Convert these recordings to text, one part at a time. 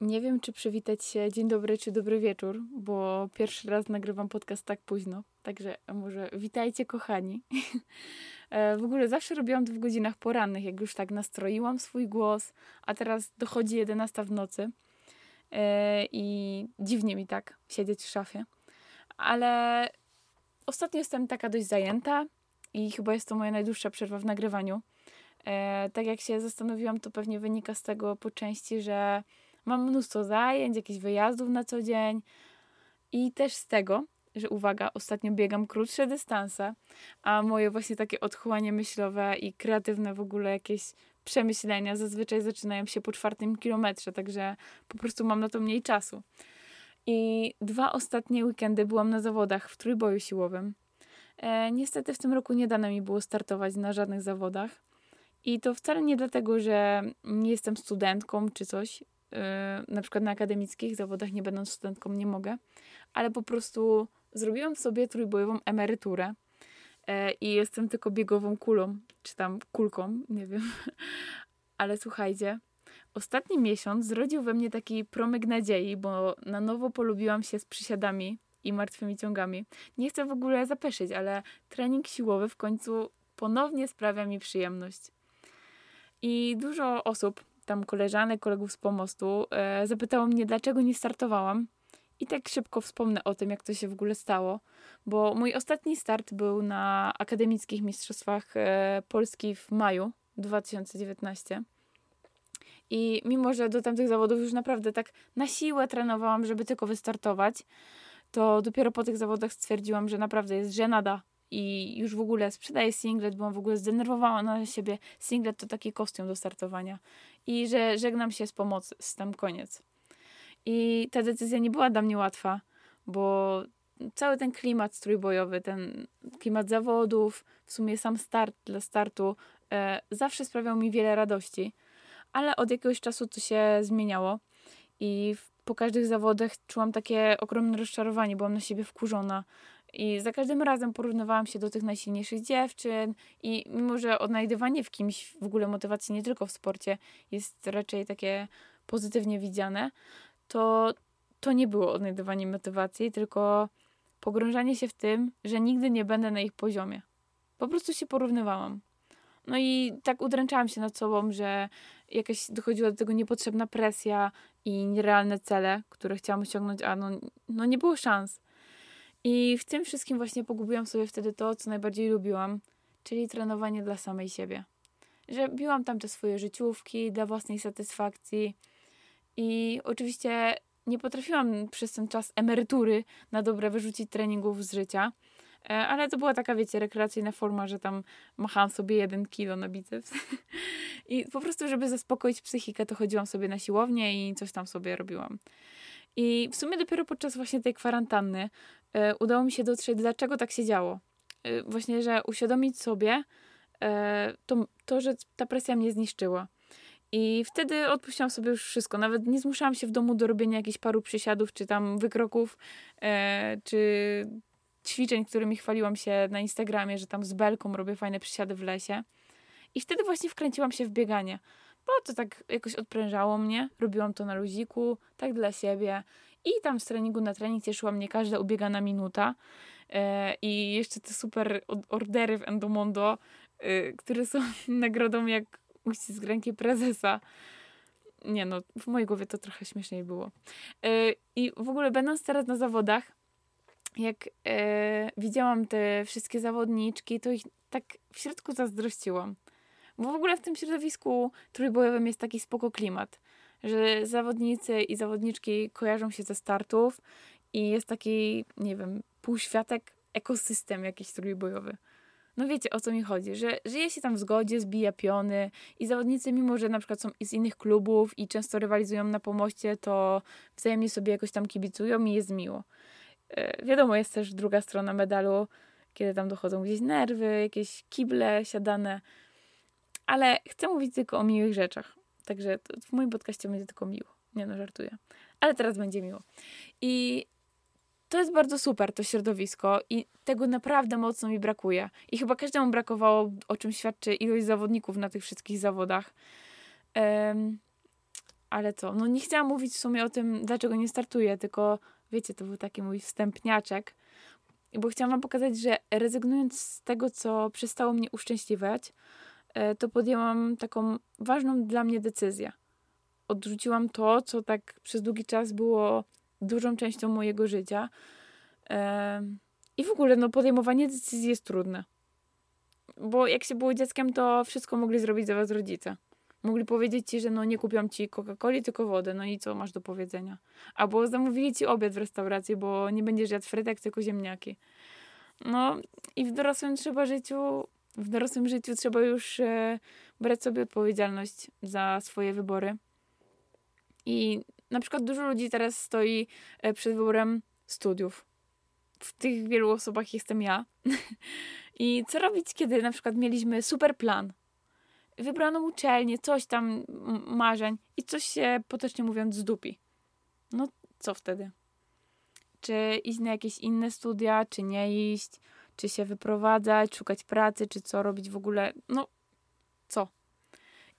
Nie wiem, czy przywitać się dzień dobry, czy dobry wieczór, bo pierwszy raz nagrywam podcast tak późno. Także może witajcie, kochani. E, w ogóle zawsze robiłam to w godzinach porannych, jak już tak nastroiłam swój głos, a teraz dochodzi 11 w nocy e, i dziwnie mi tak siedzieć w szafie. Ale ostatnio jestem taka dość zajęta i chyba jest to moja najdłuższa przerwa w nagrywaniu. E, tak jak się zastanowiłam, to pewnie wynika z tego po części, że mam mnóstwo zajęć, jakichś wyjazdów na co dzień i też z tego, że uwaga, ostatnio biegam krótsze dystanse, a moje właśnie takie odchłanie myślowe i kreatywne w ogóle jakieś przemyślenia zazwyczaj zaczynają się po czwartym kilometrze, także po prostu mam na to mniej czasu. I dwa ostatnie weekendy byłam na zawodach w trójboju siłowym. E, niestety w tym roku nie dane mi było startować na żadnych zawodach. I to wcale nie dlatego, że nie jestem studentką czy coś, na przykład na akademickich zawodach, nie będąc studentką, nie mogę, ale po prostu zrobiłam sobie trójbojową emeryturę yy, i jestem tylko biegową kulą, czy tam kulką, nie wiem. ale słuchajcie, ostatni miesiąc zrodził we mnie taki promyk nadziei, bo na nowo polubiłam się z przysiadami i martwymi ciągami. Nie chcę w ogóle zapeszyć, ale trening siłowy w końcu ponownie sprawia mi przyjemność. I dużo osób, tam koleżanek, kolegów z pomostu, e, zapytało mnie, dlaczego nie startowałam. I tak szybko wspomnę o tym, jak to się w ogóle stało, bo mój ostatni start był na akademickich mistrzostwach e, Polski w maju 2019. I mimo, że do tamtych zawodów już naprawdę tak na siłę trenowałam, żeby tylko wystartować, to dopiero po tych zawodach stwierdziłam, że naprawdę jest żenada i już w ogóle sprzedaję singlet, byłam w ogóle zdenerwowana na siebie. Singlet to taki kostium do startowania i że żegnam się z pomocy, z tam koniec. I ta decyzja nie była dla mnie łatwa, bo cały ten klimat trójbojowy, ten klimat zawodów, w sumie sam start dla startu e, zawsze sprawiał mi wiele radości, ale od jakiegoś czasu to się zmieniało i w, po każdych zawodach czułam takie ogromne rozczarowanie, byłam na siebie wkurzona, i za każdym razem porównywałam się do tych najsilniejszych dziewczyn i mimo, że odnajdywanie w kimś w ogóle motywacji nie tylko w sporcie jest raczej takie pozytywnie widziane, to to nie było odnajdywanie motywacji, tylko pogrążanie się w tym, że nigdy nie będę na ich poziomie. Po prostu się porównywałam. No i tak udręczałam się nad sobą, że jakaś dochodziła do tego niepotrzebna presja i nierealne cele, które chciałam osiągnąć, a no, no nie było szans. I w tym wszystkim właśnie pogubiłam sobie wtedy to, co najbardziej lubiłam, czyli trenowanie dla samej siebie. Że biłam tam te swoje życiówki dla własnej satysfakcji i oczywiście nie potrafiłam przez ten czas emerytury na dobre wyrzucić treningów z życia, e, ale to była taka, wiecie, rekreacyjna forma, że tam machałam sobie jeden kilo na biceps. I po prostu, żeby zaspokoić psychikę, to chodziłam sobie na siłownię i coś tam sobie robiłam. I w sumie dopiero podczas właśnie tej kwarantanny e, udało mi się dotrzeć, dlaczego tak się działo. E, właśnie, że uświadomić sobie e, to, to, że ta presja mnie zniszczyła. I wtedy odpuściłam sobie już wszystko. Nawet nie zmuszałam się w domu do robienia jakichś paru przysiadów, czy tam wykroków, czy ćwiczeń, którymi chwaliłam się na Instagramie, że tam z belką robię fajne przysiady w lesie. I wtedy właśnie wkręciłam się w bieganie to tak jakoś odprężało mnie. Robiłam to na luziku, tak dla siebie. I tam z treningu na trening cieszyła mnie każda ubiegana minuta. E, I jeszcze te super ordery w Endomondo, e, które są nagrodą jak uścisk ręki prezesa. Nie no, w mojej głowie to trochę śmieszniej było. E, I w ogóle będąc teraz na zawodach, jak widziałam te wszystkie zawodniczki, to ich tak w środku zazdrościłam. Bo w ogóle w tym środowisku trójbojowym jest taki spoko klimat, że zawodnicy i zawodniczki kojarzą się ze startów i jest taki, nie wiem, półświatek, ekosystem jakiś trójbojowy. No wiecie o co mi chodzi, że żyje się tam w zgodzie, zbija piony i zawodnicy, mimo że na przykład są z innych klubów i często rywalizują na pomoście, to wzajemnie sobie jakoś tam kibicują i jest miło. E, wiadomo, jest też druga strona medalu, kiedy tam dochodzą gdzieś nerwy, jakieś kible siadane, ale chcę mówić tylko o miłych rzeczach. Także w moim podcaście będzie tylko miło. Nie no, żartuję. Ale teraz będzie miło. I to jest bardzo super, to środowisko i tego naprawdę mocno mi brakuje. I chyba każdemu brakowało, o czym świadczy ilość zawodników na tych wszystkich zawodach. Um, ale co? No nie chciałam mówić w sumie o tym, dlaczego nie startuję, tylko wiecie, to był taki mój wstępniaczek, bo chciałam wam pokazać, że rezygnując z tego, co przestało mnie uszczęśliwiać, to podjęłam taką ważną dla mnie decyzję. Odrzuciłam to, co tak przez długi czas było dużą częścią mojego życia. I w ogóle no, podejmowanie decyzji jest trudne. Bo jak się było dzieckiem, to wszystko mogli zrobić za was rodzice. Mogli powiedzieć ci, że no nie kupią ci Coca-Coli, tylko wodę. No i co masz do powiedzenia? Albo zamówili ci obiad w restauracji, bo nie będziesz jadł frytek, tylko ziemniaki. No i w dorosłym trzeba życiu, w dorosłym życiu trzeba już e, brać sobie odpowiedzialność za swoje wybory. I na przykład dużo ludzi teraz stoi e, przed wyborem studiów. W tych wielu osobach jestem ja. I co robić, kiedy na przykład mieliśmy super plan, wybraną uczelnię, coś tam marzeń i coś się potocznie mówiąc zdupi. No co wtedy? Czy iść na jakieś inne studia, czy nie iść, czy się wyprowadzać, szukać pracy, czy co robić w ogóle? No co?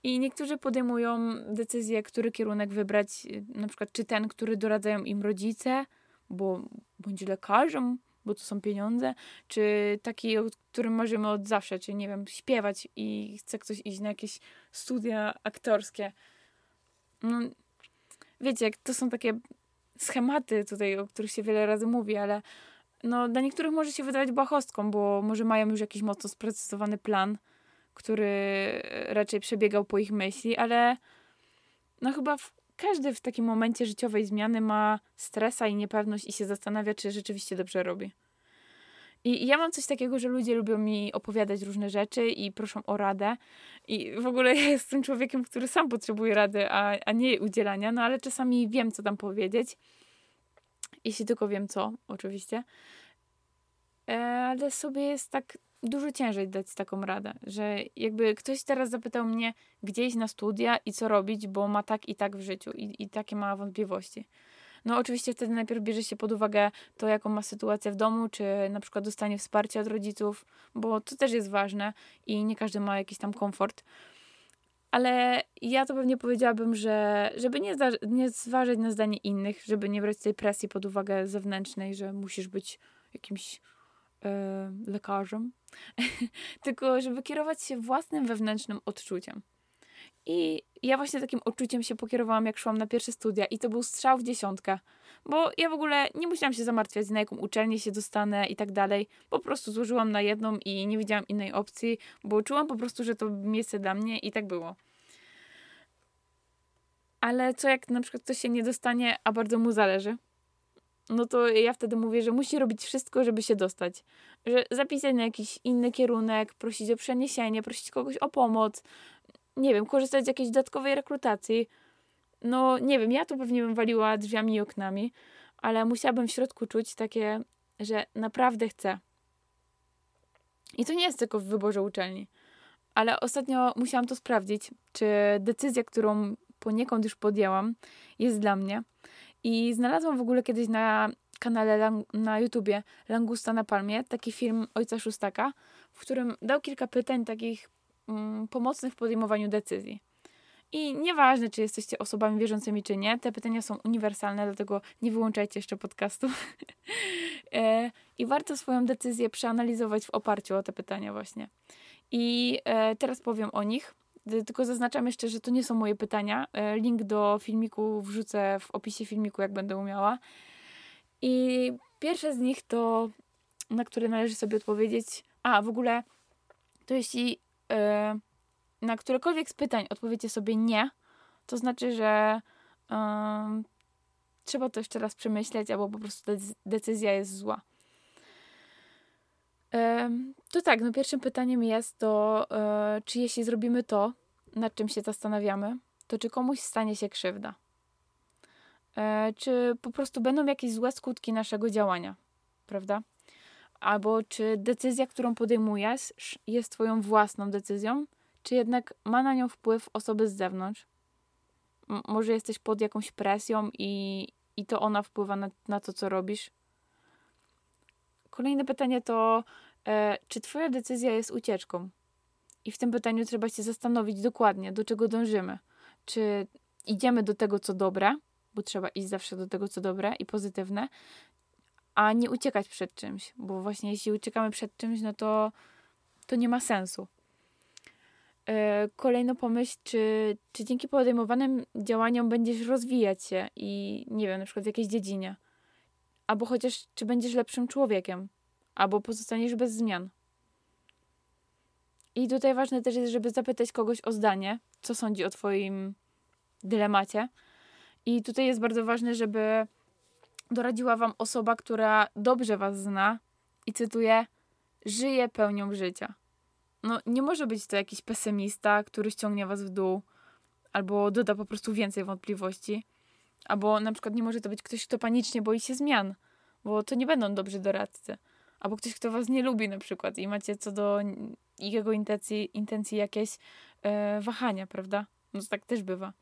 I niektórzy podejmują decyzję, który kierunek wybrać, na przykład czy ten, który doradzają im rodzice, bo bądź lekarzem, bo to są pieniądze, czy taki, o którym marzymy od zawsze, czy nie wiem, śpiewać i chce ktoś iść na jakieś studia aktorskie. No, wiecie, to są takie schematy tutaj, o których się wiele razy mówi, ale no, dla niektórych może się wydawać błahostką, bo może mają już jakiś mocno sprecyzowany plan, który raczej przebiegał po ich myśli, ale no chyba w każdy w takim momencie życiowej zmiany ma stresa i niepewność i się zastanawia, czy rzeczywiście dobrze robi. I, ja mam coś takiego, że ludzie lubią mi opowiadać różne rzeczy i proszą o radę. I w ogóle ja jestem człowiekiem, który sam potrzebuje rady, a, a nie udzielania, no ale czasami wiem, co tam powiedzieć. Jeśli tylko wiem co, oczywiście. E, ale sobie jest tak dużo ciężej dać taką radę, że jakby ktoś teraz zapytał mnie, gdzie iść na studia i co robić, bo ma tak i tak w życiu i, i takie ma wątpliwości. No oczywiście wtedy najpierw bierze się pod uwagę to, jaką ma sytuację w domu, czy na przykład dostanie wsparcia od rodziców, bo to też jest ważne i nie każdy ma jakiś tam komfort. Ale ja to pewnie powiedziałabym, że żeby nie, nie zważać na zdanie innych, żeby nie brać tej presji pod uwagę zewnętrznej, że musisz być jakimś e, lekarzem, tylko żeby kierować się własnym wewnętrznym odczuciem. I ja właśnie takim odczuciem się pokierowałam, jak szłam na pierwsze studia, i to był strzał w dziesiątkę. Bo ja w ogóle nie musiałam się zamartwiać, na jaką uczelnię się dostanę i tak dalej. Po prostu złożyłam na jedną i nie widziałam innej opcji, bo czułam po prostu, że to miejsce dla mnie i tak było. Ale co jak na przykład ktoś się nie dostanie, a bardzo mu zależy? no to ja wtedy mówię, że musi robić wszystko, żeby się dostać. Że zapisać na jakiś inny kierunek, prosić o przeniesienie, prosić kogoś o pomoc, nie wiem, korzystać z jakiejś dodatkowej rekrutacji. No nie wiem, ja to pewnie bym waliła drzwiami i oknami, ale musiałabym w środku czuć takie, że naprawdę chcę. I to nie jest tylko w wyborze uczelni. Ale ostatnio musiałam to sprawdzić, czy decyzja, którą poniekąd już podjęłam, jest dla mnie. I znalazłam w ogóle kiedyś na kanale na YouTubie Langusta na Palmie taki film Ojca Szóstaka, w którym dał kilka pytań takich mm, pomocnych w podejmowaniu decyzji. I nieważne, czy jesteście osobami wierzącymi, czy nie, te pytania są uniwersalne, dlatego nie wyłączajcie jeszcze podcastu. e, I warto swoją decyzję przeanalizować w oparciu o te pytania, właśnie. I e, teraz powiem o nich. Tylko zaznaczam jeszcze, że to nie są moje pytania. E, link do filmiku wrzucę w opisie filmiku, jak będę umiała. I pierwsze z nich to, na które należy sobie odpowiedzieć. A, w ogóle, to jeśli na którekolwiek z pytań odpowiecie sobie nie, to znaczy, że yy, trzeba to jeszcze raz przemyśleć, albo po prostu decyzja jest zła. To tak, no pierwszym pytaniem jest to, e, czy jeśli zrobimy to, nad czym się zastanawiamy, to czy komuś stanie się krzywda? E, czy po prostu będą jakieś złe skutki naszego działania, prawda? Albo czy decyzja, którą podejmujesz, jest Twoją własną decyzją, czy jednak ma na nią wpływ osoby z zewnątrz? M może jesteś pod jakąś presją i, i to ona wpływa na, na to, co robisz? Kolejne pytanie to, e, czy Twoja decyzja jest ucieczką? I w tym pytaniu trzeba się zastanowić dokładnie, do czego dążymy. Czy idziemy do tego, co dobre, bo trzeba iść zawsze do tego, co dobre i pozytywne, a nie uciekać przed czymś, bo właśnie jeśli uciekamy przed czymś, no to, to nie ma sensu. E, kolejno pomyśl, czy, czy dzięki podejmowanym działaniom będziesz rozwijać się i nie wiem, na przykład w jakiejś dziedzinie. Albo chociaż, czy będziesz lepszym człowiekiem, albo pozostaniesz bez zmian. I tutaj ważne też jest, żeby zapytać kogoś o zdanie, co sądzi o Twoim dylemacie. I tutaj jest bardzo ważne, żeby doradziła Wam osoba, która dobrze Was zna i cytuję, żyje pełnią życia. No, nie może być to jakiś pesymista, który ściągnie Was w dół, albo doda po prostu więcej wątpliwości, albo na przykład nie może to być ktoś, kto panicznie boi się zmian, bo to nie będą dobrzy doradcy. Albo ktoś, kto was nie lubi na przykład i macie co do jego intencji, intencji jakieś e, wahania, prawda? No tak też bywa.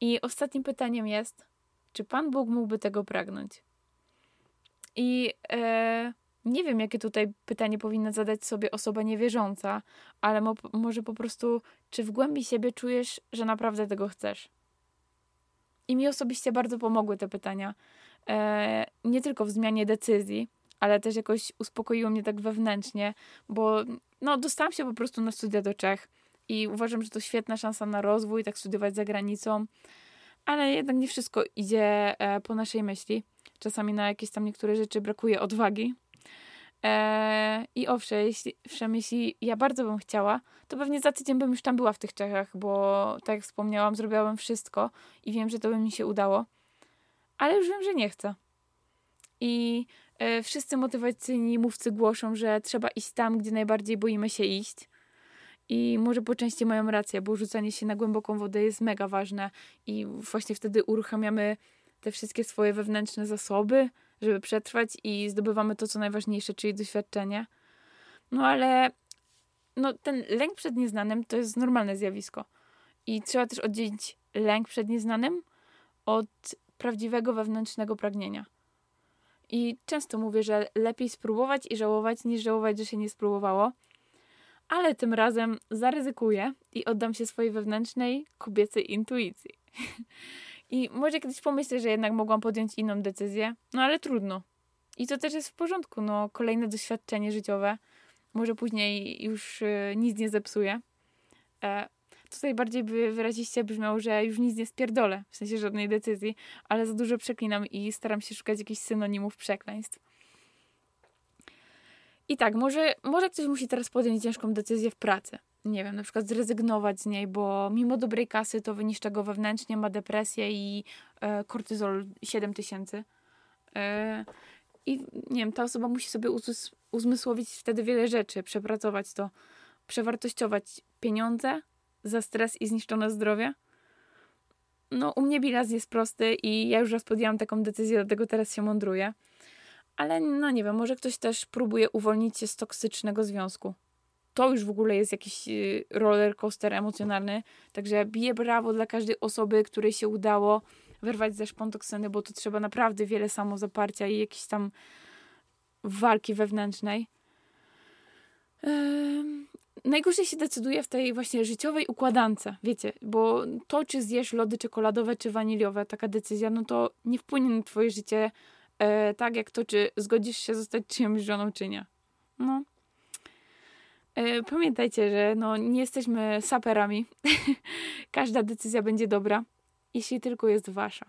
I ostatnim pytaniem jest, czy Pan Bóg mógłby tego pragnąć? I e, nie wiem, jakie tutaj pytanie powinna zadać sobie osoba niewierząca, ale mo może po prostu, czy w głębi siebie czujesz, że naprawdę tego chcesz? I mi osobiście bardzo pomogły te pytania. E, nie tylko w zmianie decyzji, ale też jakoś uspokoiło mnie tak wewnętrznie, bo no, dostałam się po prostu na studia do Czech i uważam, że to świetna szansa na rozwój, tak studiować za granicą, ale jednak nie wszystko idzie e, po naszej myśli. Czasami na jakieś tam niektóre rzeczy brakuje odwagi. E, I owszem jeśli, owszem, jeśli ja bardzo bym chciała, to pewnie za tydzień bym już tam była w tych Czechach, bo tak jak wspomniałam, zrobiłam wszystko i wiem, że to by mi się udało. Ale już wiem, że nie chcę. I E, wszyscy motywacyjni mówcy głoszą, że trzeba iść tam, gdzie najbardziej boimy się iść. I może po części mają rację, bo rzucanie się na głęboką wodę jest mega ważne i właśnie wtedy uruchamiamy te wszystkie swoje wewnętrzne zasoby, żeby przetrwać i zdobywamy to, co najważniejsze, czyli doświadczenie. No ale no, ten lęk przed nieznanym to jest normalne zjawisko. I trzeba też oddzielić lęk przed nieznanym od prawdziwego wewnętrznego pragnienia. I często mówię, że lepiej spróbować i żałować, niż żałować, że się nie spróbowało. Ale tym razem zaryzykuję i oddam się swojej wewnętrznej kobiecej intuicji. I może kiedyś pomyślę, że jednak mogłam podjąć inną decyzję, no ale trudno. I to też jest w porządku, no kolejne doświadczenie życiowe. Może później już y, nic nie zepsuje. E, tutaj bardziej by wyraziście brzmiało, że już nic nie spierdolę, w sensie żadnej decyzji, ale za dużo przeklinam i staram się szukać jakichś synonimów przekleństw. I tak, może, może ktoś musi teraz podjąć ciężką decyzję w pracy. Nie wiem, na przykład zrezygnować z niej, bo mimo dobrej kasy to wyniszcza go wewnętrznie, ma depresję i e, kortyzol 7000. E, I nie wiem, ta osoba musi sobie uzmysłowić wtedy wiele rzeczy, przepracować to, przewartościować pieniądze, za stres i zniszczone zdrowie? No, u mnie bilans jest prosty i ja już raz podjęłam taką decyzję, dlatego teraz się mądruję. Ale no nie wiem, może ktoś też próbuje uwolnić się z toksycznego związku. To już w ogóle jest jakiś y, roller coaster emocjonalny. Także biję brawo dla każdej osoby, której się udało wyrwać ze szpon toksyny, bo to trzeba naprawdę wiele samozaparcia i jakiejś tam walki wewnętrznej. Yy, najgorzej się decyduje w tej właśnie życiowej układance, wiecie, bo to, czy zjesz lody czekoladowe, czy waniliowe, taka decyzja, no to nie wpłynie na twoje życie e, tak, jak to, czy zgodzisz się zostać czyjąś żoną, czy nie. No. E, pamiętajcie, że no, nie jesteśmy saperami. Każda decyzja będzie dobra, jeśli tylko jest wasza.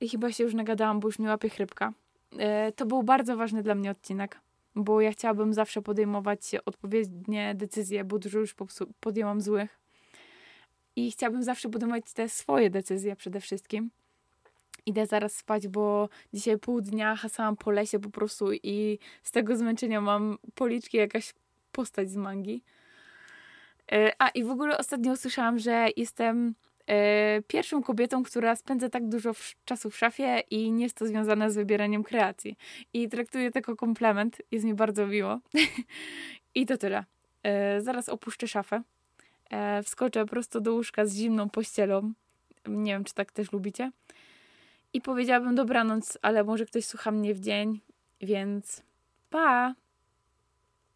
I chyba się już nagadałam, bo już mi łapie chrypka. E, to był bardzo ważny dla mnie odcinek bo ja chciałabym zawsze podejmować odpowiednie decyzje, bo dużo już podjęłam złych. I chciałabym zawsze podejmować te swoje decyzje przede wszystkim. Idę zaraz spać, bo dzisiaj pół dnia hasałam po lesie po prostu i z tego zmęczenia mam policzki jakaś postać z mangi. E, a i w ogóle ostatnio usłyszałam, że jestem E, pierwszą kobietą, która spędza tak dużo czasu w szafie i nie jest to związane z wybieraniem kreacji. I traktuję to jako komplement, jest mi bardzo miło. I to tyle. E, zaraz opuszczę szafę. Wskoczę prosto do łóżka z zimną pościelą. Nie wiem, czy tak też lubicie. I powiedziałabym dobranoc, ale może ktoś słucha mnie w dzień, więc pa!